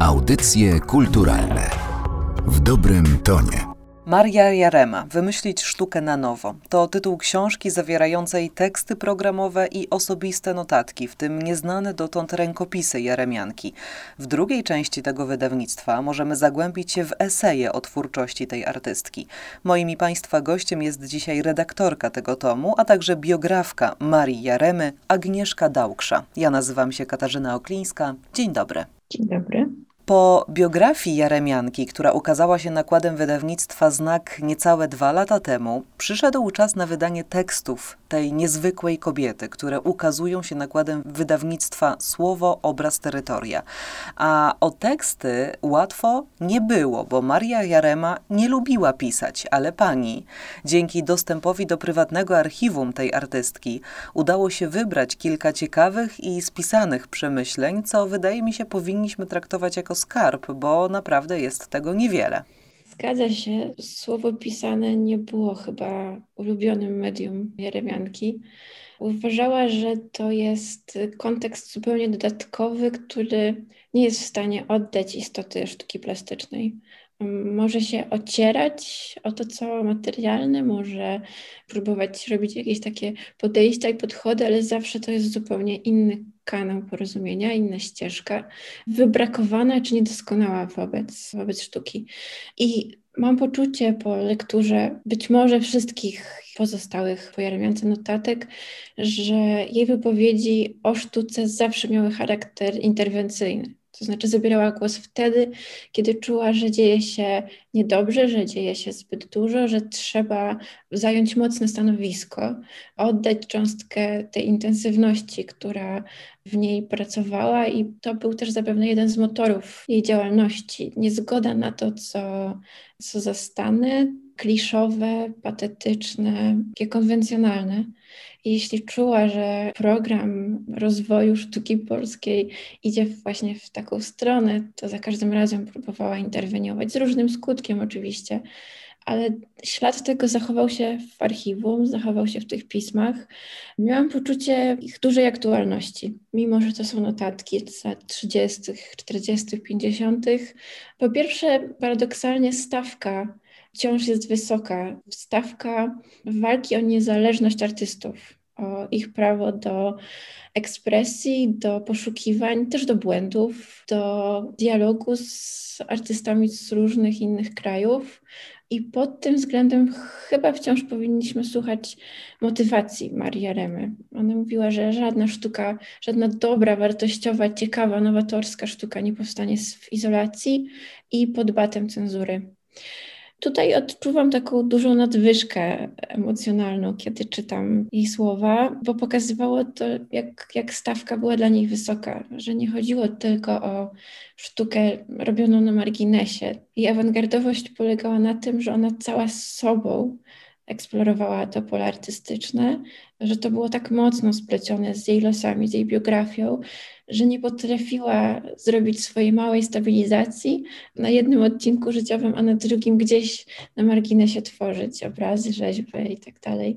Audycje kulturalne w dobrym tonie. Maria Jarema Wymyślić sztukę na nowo to tytuł książki zawierającej teksty programowe i osobiste notatki, w tym nieznane dotąd rękopisy Jaremianki. W drugiej części tego wydawnictwa możemy zagłębić się w eseje o twórczości tej artystki. Moim i Państwa gościem jest dzisiaj redaktorka tego tomu, a także biografka Marii Jaremy, Agnieszka Dałksza. Ja nazywam się Katarzyna Oklińska. Dzień dobry. Dzień dobry. Po biografii Jaremianki, która ukazała się nakładem wydawnictwa Znak niecałe dwa lata temu, przyszedł czas na wydanie tekstów tej niezwykłej kobiety, które ukazują się nakładem wydawnictwa Słowo, Obraz, Terytoria. A o teksty łatwo nie było, bo Maria Jarema nie lubiła pisać, ale pani, dzięki dostępowi do prywatnego archiwum tej artystki, udało się wybrać kilka ciekawych i spisanych przemyśleń, co wydaje mi się powinniśmy traktować jako skarb, bo naprawdę jest tego niewiele. Zgadza się. Słowo pisane nie było chyba ulubionym medium Jeremianki. Uważała, że to jest kontekst zupełnie dodatkowy, który nie jest w stanie oddać istoty sztuki plastycznej może się ocierać o to, co materialne, może próbować robić jakieś takie podejścia i podchody, ale zawsze to jest zupełnie inny kanał porozumienia, inna ścieżka, wybrakowana czy niedoskonała wobec, wobec sztuki. I mam poczucie po lekturze być może wszystkich pozostałych pojawiających notatek, że jej wypowiedzi o sztuce zawsze miały charakter interwencyjny. To znaczy zabierała głos wtedy, kiedy czuła, że dzieje się niedobrze, że dzieje się zbyt dużo, że trzeba zająć mocne stanowisko, oddać cząstkę tej intensywności, która w niej pracowała i to był też zapewne jeden z motorów jej działalności. Niezgoda na to, co, co zastane, kliszowe, patetyczne, takie konwencjonalne. I jeśli czuła, że program rozwoju sztuki polskiej idzie właśnie w taką stronę, to za każdym razem próbowała interweniować, z różnym skutkiem oczywiście, ale ślad tego zachował się w archiwum, zachował się w tych pismach. Miałam poczucie ich dużej aktualności, mimo że to są notatki z lat 30., 40., 50. Po pierwsze, paradoksalnie stawka wciąż jest wysoka. Stawka walki o niezależność artystów, o ich prawo do ekspresji, do poszukiwań, też do błędów, do dialogu z artystami z różnych innych krajów. I pod tym względem chyba wciąż powinniśmy słuchać motywacji Marii Remy. Ona mówiła, że żadna sztuka, żadna dobra, wartościowa, ciekawa, nowatorska sztuka nie powstanie w izolacji i pod batem cenzury. Tutaj odczuwam taką dużą nadwyżkę emocjonalną, kiedy czytam jej słowa, bo pokazywało to, jak, jak stawka była dla niej wysoka, że nie chodziło tylko o sztukę robioną na marginesie. Jej awangardowość polegała na tym, że ona cała z sobą eksplorowała to pole artystyczne, że to było tak mocno splecione z jej losami, z jej biografią, że nie potrafiła zrobić swojej małej stabilizacji na jednym odcinku życiowym, a na drugim gdzieś na marginesie tworzyć obrazy, rzeźby i tak dalej.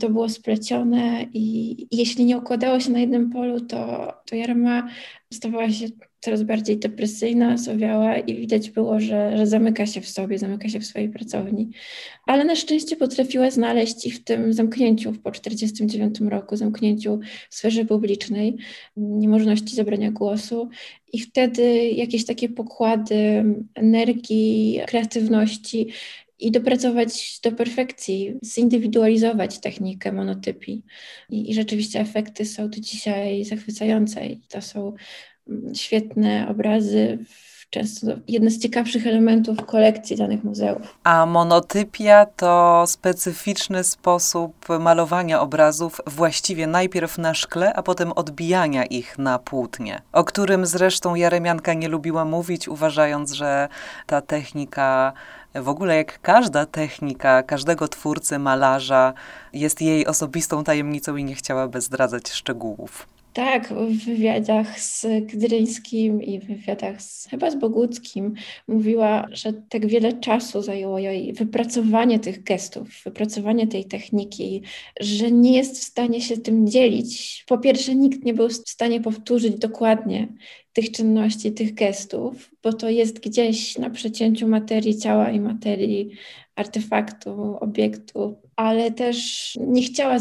To było splecione i jeśli nie układało się na jednym polu, to, to Jarma stawała się coraz bardziej depresyjna, sowiała i widać było, że, że zamyka się w sobie, zamyka się w swojej pracowni. Ale na szczęście potrafiła znaleźć i w tym zamknięciu po 1949 roku, zamknięciu w sferze publicznej, niemożności zabrania głosu i wtedy jakieś takie pokłady energii, kreatywności i dopracować do perfekcji, zindywidualizować technikę monotypii. I, I, rzeczywiście efekty są do dzisiaj zachwycające. I to są świetne obrazy, często jedne z ciekawszych elementów kolekcji danych muzeów. A monotypia to specyficzny sposób malowania obrazów, właściwie najpierw na szkle, a potem odbijania ich na płótnie, o którym zresztą Jaremianka nie lubiła mówić, uważając, że ta technika w ogóle jak każda technika każdego twórcy, malarza jest jej osobistą tajemnicą i nie chciałaby zdradzać szczegółów. Tak, w wywiadach z Gdryńskim i w wywiadach z, chyba z Boguckim mówiła, że tak wiele czasu zajęło jej wypracowanie tych gestów, wypracowanie tej techniki, że nie jest w stanie się tym dzielić. Po pierwsze, nikt nie był w stanie powtórzyć dokładnie tych czynności, tych gestów, bo to jest gdzieś na przecięciu materii ciała i materii artefaktu, obiektu, ale też nie chciała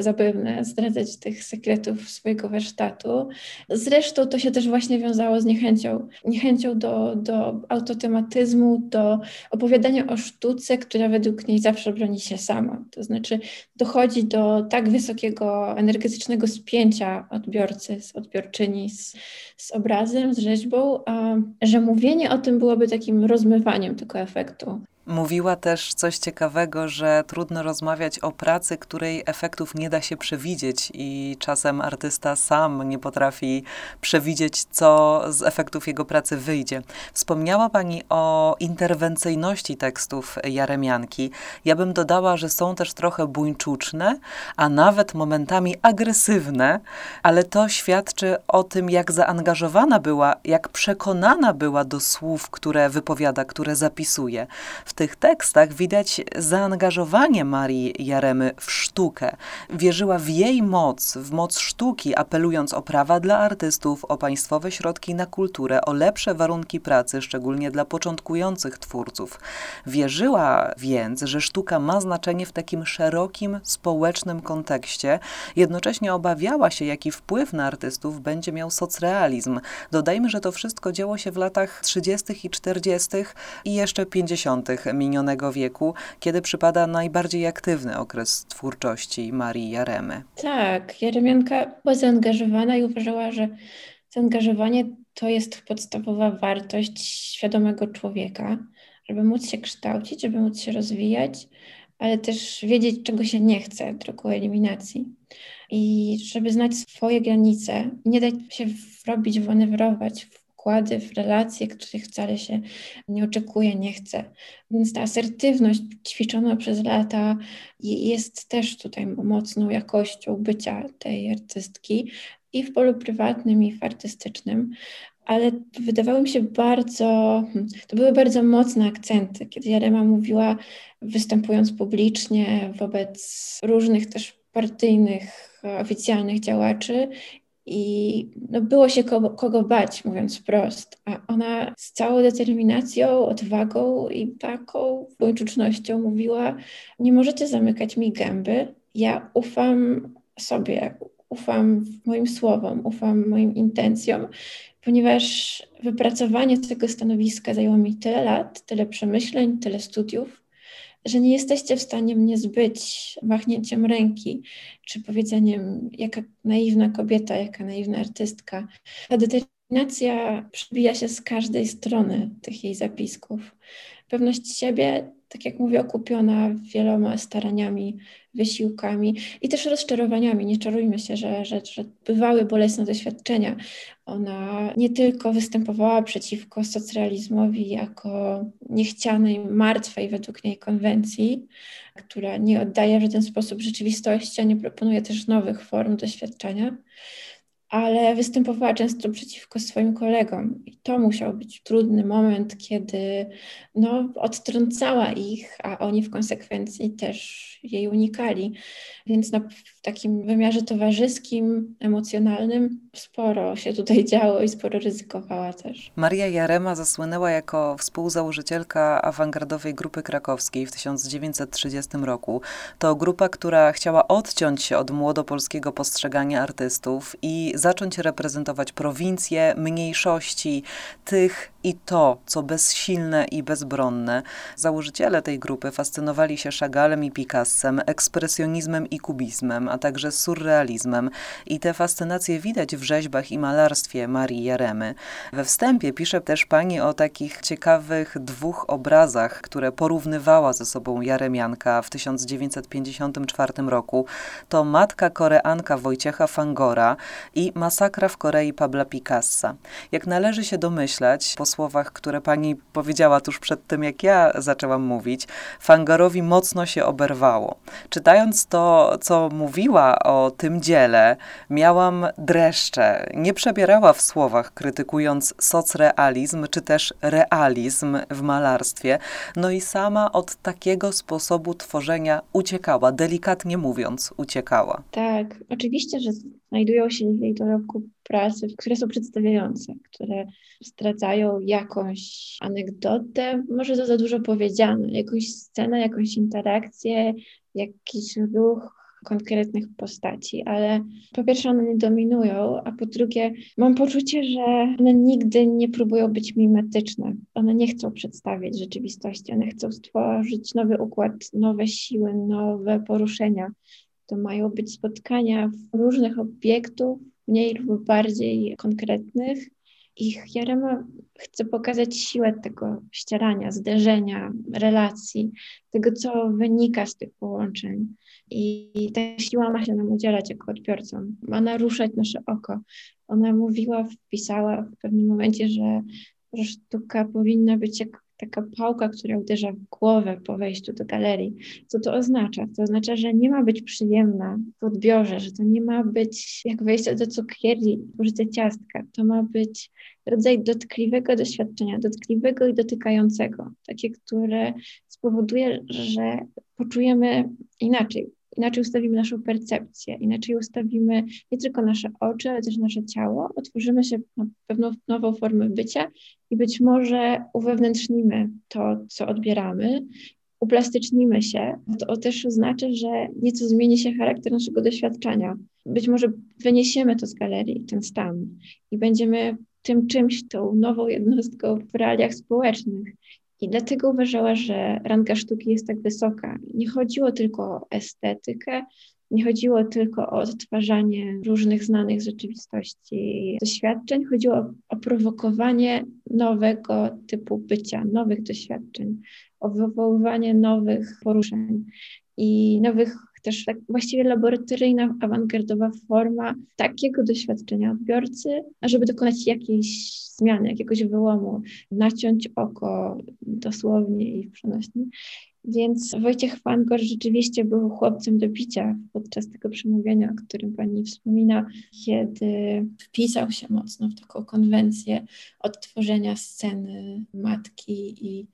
zapewne zdradzać tych sekretów swojego warsztatu. Zresztą to się też właśnie wiązało z niechęcią, niechęcią do, do autotematyzmu, do opowiadania o sztuce, która według niej zawsze broni się sama. To znaczy dochodzi do tak wysokiego energetycznego spięcia odbiorcy, z odbiorczyni z, z obrazem, z rzeźbą, a, że mówienie o tym byłoby takim rozmywaniem tego efektu. Mówiła też coś ciekawego, że trudno rozmawiać o pracy, której efektów nie da się przewidzieć, i czasem artysta sam nie potrafi przewidzieć, co z efektów jego pracy wyjdzie. Wspomniała Pani o interwencyjności tekstów Jaremianki. Ja bym dodała, że są też trochę buńczuczne, a nawet momentami agresywne, ale to świadczy o tym, jak zaangażowana była, jak przekonana była do słów, które wypowiada, które zapisuje. W tych tekstach widać zaangażowanie Marii Jaremy w sztukę. Wierzyła w jej moc, w moc sztuki, apelując o prawa dla artystów, o państwowe środki na kulturę, o lepsze warunki pracy, szczególnie dla początkujących twórców. Wierzyła więc, że sztuka ma znaczenie w takim szerokim społecznym kontekście. Jednocześnie obawiała się, jaki wpływ na artystów będzie miał socrealizm. Dodajmy, że to wszystko działo się w latach 30. i 40. i jeszcze 50 minionego wieku, kiedy przypada najbardziej aktywny okres twórczości Marii Jaremy. Tak, Jaremianka była zaangażowana i uważała, że zaangażowanie to jest podstawowa wartość świadomego człowieka, żeby móc się kształcić, żeby móc się rozwijać, ale też wiedzieć, czego się nie chce drogą eliminacji. I żeby znać swoje granice, nie dać się wrobić, manewrować w wkłady w relacje, których wcale się nie oczekuje, nie chce. Więc ta asertywność ćwiczona przez lata jest też tutaj mocną jakością bycia tej artystki i w polu prywatnym, i w artystycznym. Ale wydawały mi się bardzo, hmm, to były bardzo mocne akcenty, kiedy Jarema mówiła, występując publicznie wobec różnych też partyjnych, oficjalnych działaczy i no, było się kogo, kogo bać, mówiąc wprost. A ona z całą determinacją, odwagą i taką buńczucznością mówiła: Nie możecie zamykać mi gęby. Ja ufam sobie, ufam moim słowom, ufam moim intencjom, ponieważ wypracowanie tego stanowiska zajęło mi tyle lat, tyle przemyśleń, tyle studiów że nie jesteście w stanie mnie zbyć machnięciem ręki, czy powiedzeniem, jaka naiwna kobieta, jaka naiwna artystka. Ta determinacja przebija się z każdej strony tych jej zapisków. Pewność siebie tak jak mówię, okupiona wieloma staraniami, wysiłkami i też rozczarowaniami. Nie czarujmy się, że, że, że bywały bolesne doświadczenia. Ona nie tylko występowała przeciwko socrealizmowi jako niechcianej, martwej według niej konwencji, która nie oddaje w żaden sposób rzeczywistości, a nie proponuje też nowych form doświadczenia ale występowała często przeciwko swoim kolegom. I to musiał być trudny moment, kiedy no, odtrącała ich, a oni w konsekwencji też jej unikali. Więc na, w takim wymiarze towarzyskim, emocjonalnym sporo się tutaj działo i sporo ryzykowała też. Maria Jarema zasłynęła jako współzałożycielka awangardowej grupy krakowskiej w 1930 roku. To grupa, która chciała odciąć się od młodopolskiego postrzegania artystów i zacząć reprezentować prowincje, mniejszości, tych i to, co bezsilne i bezbronne. Założyciele tej grupy fascynowali się Chagallem i Picassem, ekspresjonizmem i kubizmem, a także surrealizmem i te fascynacje widać w rzeźbach i malarstwie Marii Jaremy. We wstępie pisze też pani o takich ciekawych dwóch obrazach, które porównywała ze sobą Jaremianka w 1954 roku. To Matka Koreanka Wojciecha Fangora i Masakra w Korei Pabla Picassa. Jak należy się domyślać, po słowach, które pani powiedziała tuż przed tym, jak ja zaczęłam mówić, Fangorowi mocno się oberwało. Czytając to, co mówiła o tym dziele, miałam dreszcze. Nie przebierała w słowach, krytykując socrealizm czy też realizm w malarstwie. No i sama od takiego sposobu tworzenia uciekała, delikatnie mówiąc, uciekała. Tak, oczywiście, że znajdują się w jej dorobku pracy, które są przedstawiające, które zdradzają jakąś anegdotę, może to za dużo powiedziane, jakąś scenę, jakąś interakcję, jakiś ruch, konkretnych postaci, ale po pierwsze one nie dominują, a po drugie mam poczucie, że one nigdy nie próbują być mimetyczne. One nie chcą przedstawiać rzeczywistości, one chcą stworzyć nowy układ, nowe siły, nowe poruszenia. To mają być spotkania różnych obiektów, mniej lub bardziej konkretnych. Ich Jarema chce pokazać siłę tego ścierania, zderzenia, relacji, tego, co wynika z tych połączeń. I ta siła ma się nam udzielać jako odbiorcom, ma naruszać nasze oko. Ona mówiła, wpisała w pewnym momencie, że sztuka powinna być jak taka pałka, która uderza w głowę po wejściu do galerii. Co to oznacza? To oznacza, że nie ma być przyjemna w odbiorze, że to nie ma być jak wejście do cukierni, użycie ciastka. To ma być rodzaj dotkliwego doświadczenia, dotkliwego i dotykającego, takie, które spowoduje, że poczujemy inaczej, inaczej ustawimy naszą percepcję, inaczej ustawimy nie tylko nasze oczy, ale też nasze ciało, otworzymy się na pewną nową formę bycia i być może uwewnętrznimy to, co odbieramy, uplastycznimy się. To też oznacza, że nieco zmieni się charakter naszego doświadczenia. Być może wyniesiemy to z galerii, ten stan i będziemy tym czymś, tą nową jednostką w realiach społecznych. I dlatego uważała, że ranga sztuki jest tak wysoka. Nie chodziło tylko o estetykę, nie chodziło tylko o odtwarzanie różnych znanych rzeczywistości doświadczeń, chodziło o, o prowokowanie nowego typu bycia, nowych doświadczeń, o wywoływanie nowych poruszeń i nowych też tak właściwie laboratoryjna, awangardowa forma takiego doświadczenia odbiorcy, żeby dokonać jakiejś zmiany, jakiegoś wyłomu, naciąć oko dosłownie i w. Więc Wojciech Fangor rzeczywiście był chłopcem do bicia podczas tego przemówienia, o którym pani wspomina, kiedy wpisał się mocno w taką konwencję odtworzenia sceny matki i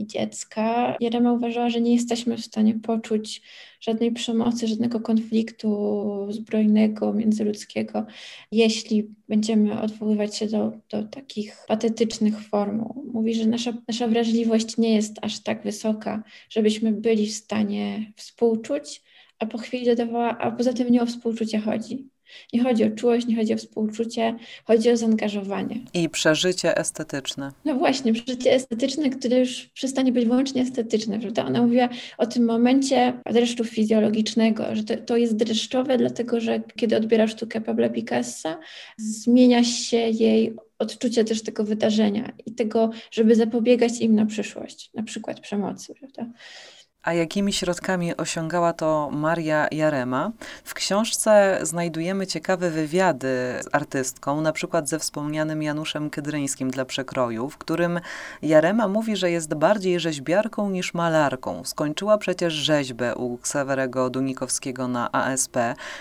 i dziecka. Jerema uważała, że nie jesteśmy w stanie poczuć żadnej przemocy, żadnego konfliktu zbrojnego, międzyludzkiego, jeśli będziemy odwoływać się do, do takich patetycznych form. Mówi, że nasza, nasza wrażliwość nie jest aż tak wysoka, żebyśmy byli w stanie współczuć, a po chwili dodawała, a poza tym nie o współczucie chodzi. Nie chodzi o czułość, nie chodzi o współczucie, chodzi o zaangażowanie. I przeżycie estetyczne. No właśnie, przeżycie estetyczne, które już przestanie być wyłącznie estetyczne, prawda? Ona mówiła o tym momencie dreszczu fizjologicznego, że to, to jest dreszczowe, dlatego że kiedy odbiera sztukę Pabla Picassa, zmienia się jej odczucie też tego wydarzenia i tego, żeby zapobiegać im na przyszłość, na przykład przemocy, prawda? A jakimi środkami osiągała to Maria Jarema? W książce znajdujemy ciekawe wywiady z artystką, na przykład ze wspomnianym Januszem Kydryńskim dla przekroju, w którym Jarema mówi, że jest bardziej rzeźbiarką niż malarką. Skończyła przecież rzeźbę u Ksawerego Dunikowskiego na ASP,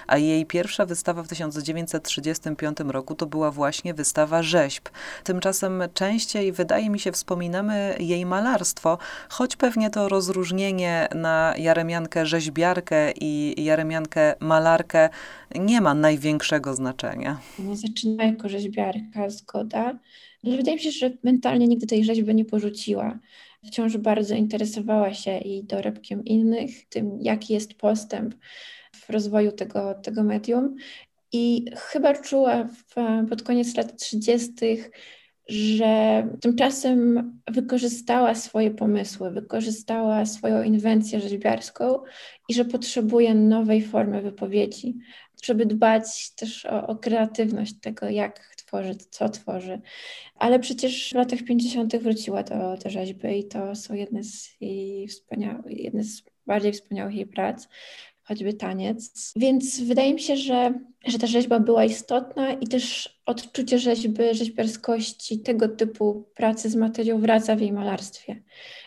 a jej pierwsza wystawa w 1935 roku to była właśnie wystawa rzeźb. Tymczasem częściej, wydaje mi się, wspominamy jej malarstwo, choć pewnie to rozróżnienie na Jaremiankę rzeźbiarkę i Jaremiankę malarkę nie ma największego znaczenia. No, zaczyna jako rzeźbiarka, zgoda, ale wydaje mi się, że mentalnie nigdy tej rzeźby nie porzuciła. Wciąż bardzo interesowała się i dorobkiem innych, tym jaki jest postęp w rozwoju tego, tego medium. I chyba czuła w, pod koniec lat 30 że tymczasem wykorzystała swoje pomysły, wykorzystała swoją inwencję rzeźbiarską i że potrzebuje nowej formy wypowiedzi, żeby dbać też o, o kreatywność tego, jak tworzy, co tworzy. Ale przecież w latach 50. wróciła do, do rzeźby i to są jedne z jej wspaniałych, jedne z bardziej wspaniałych jej prac choćby taniec. Więc wydaje mi się, że, że ta rzeźba była istotna i też odczucie rzeźby, rzeźbiarskości, tego typu pracy z materią wraca w jej malarstwie.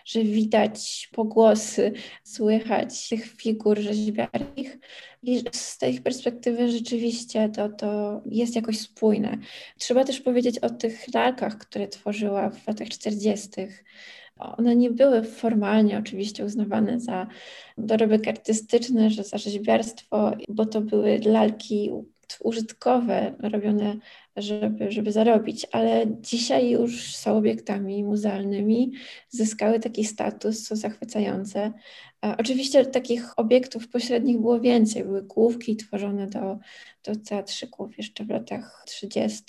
Że widać pogłosy, słychać tych figur rzeźbiarskich i z tej perspektywy rzeczywiście to, to jest jakoś spójne. Trzeba też powiedzieć o tych lalkach, które tworzyła w latach 40 one nie były formalnie oczywiście uznawane za dorobek artystyczny, że za rzeźbiarstwo, bo to były lalki użytkowe, robione, żeby, żeby zarobić, ale dzisiaj już są obiektami muzealnymi, zyskały taki status, są zachwycające. Oczywiście takich obiektów pośrednich było więcej. Były główki tworzone do, do teatrzyków jeszcze w latach 30.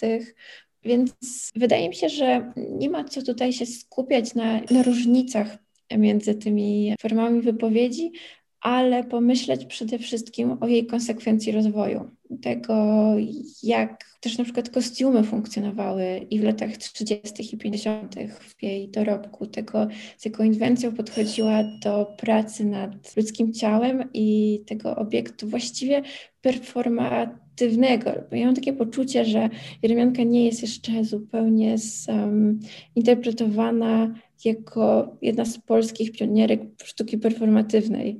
Więc wydaje mi się, że nie ma co tutaj się skupiać na, na różnicach między tymi formami wypowiedzi, ale pomyśleć przede wszystkim o jej konsekwencji rozwoju. Tego, jak też na przykład kostiumy funkcjonowały i w latach 30. i 50. w jej dorobku, tego, z jaką inwencją podchodziła do pracy nad ludzkim ciałem i tego obiektu właściwie performatywnego. Ja mam takie poczucie, że Jeremianka nie jest jeszcze zupełnie zinterpretowana jako jedna z polskich pionierek sztuki performatywnej.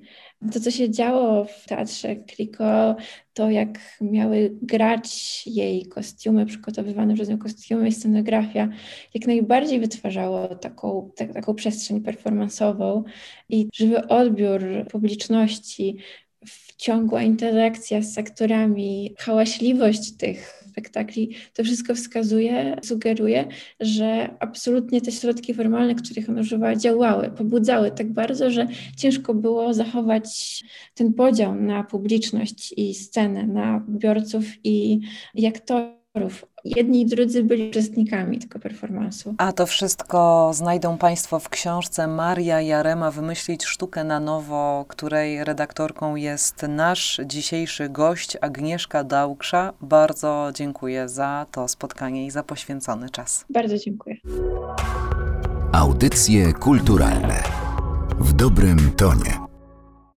To, co się działo w teatrze Kliko, to jak miały grać jej kostiumy, przygotowywane przez nią kostiumy i scenografia, jak najbardziej wytwarzało taką, tak, taką przestrzeń performansową i żywy odbiór publiczności, ciągła interakcja z aktorami, hałaśliwość tych spektakli, to wszystko wskazuje, sugeruje, że absolutnie te środki formalne, których on używała, działały, pobudzały tak bardzo, że ciężko było zachować ten podział na publiczność i scenę, na odbiorców i, i aktorów. Jedni i drudzy byli uczestnikami tego performansu. A to wszystko znajdą Państwo w książce Maria Jarema Wymyślić sztukę na nowo, której redaktorką jest nasz dzisiejszy gość Agnieszka Dałksza. Bardzo dziękuję za to spotkanie i za poświęcony czas. Bardzo dziękuję. Audycje kulturalne w dobrym tonie.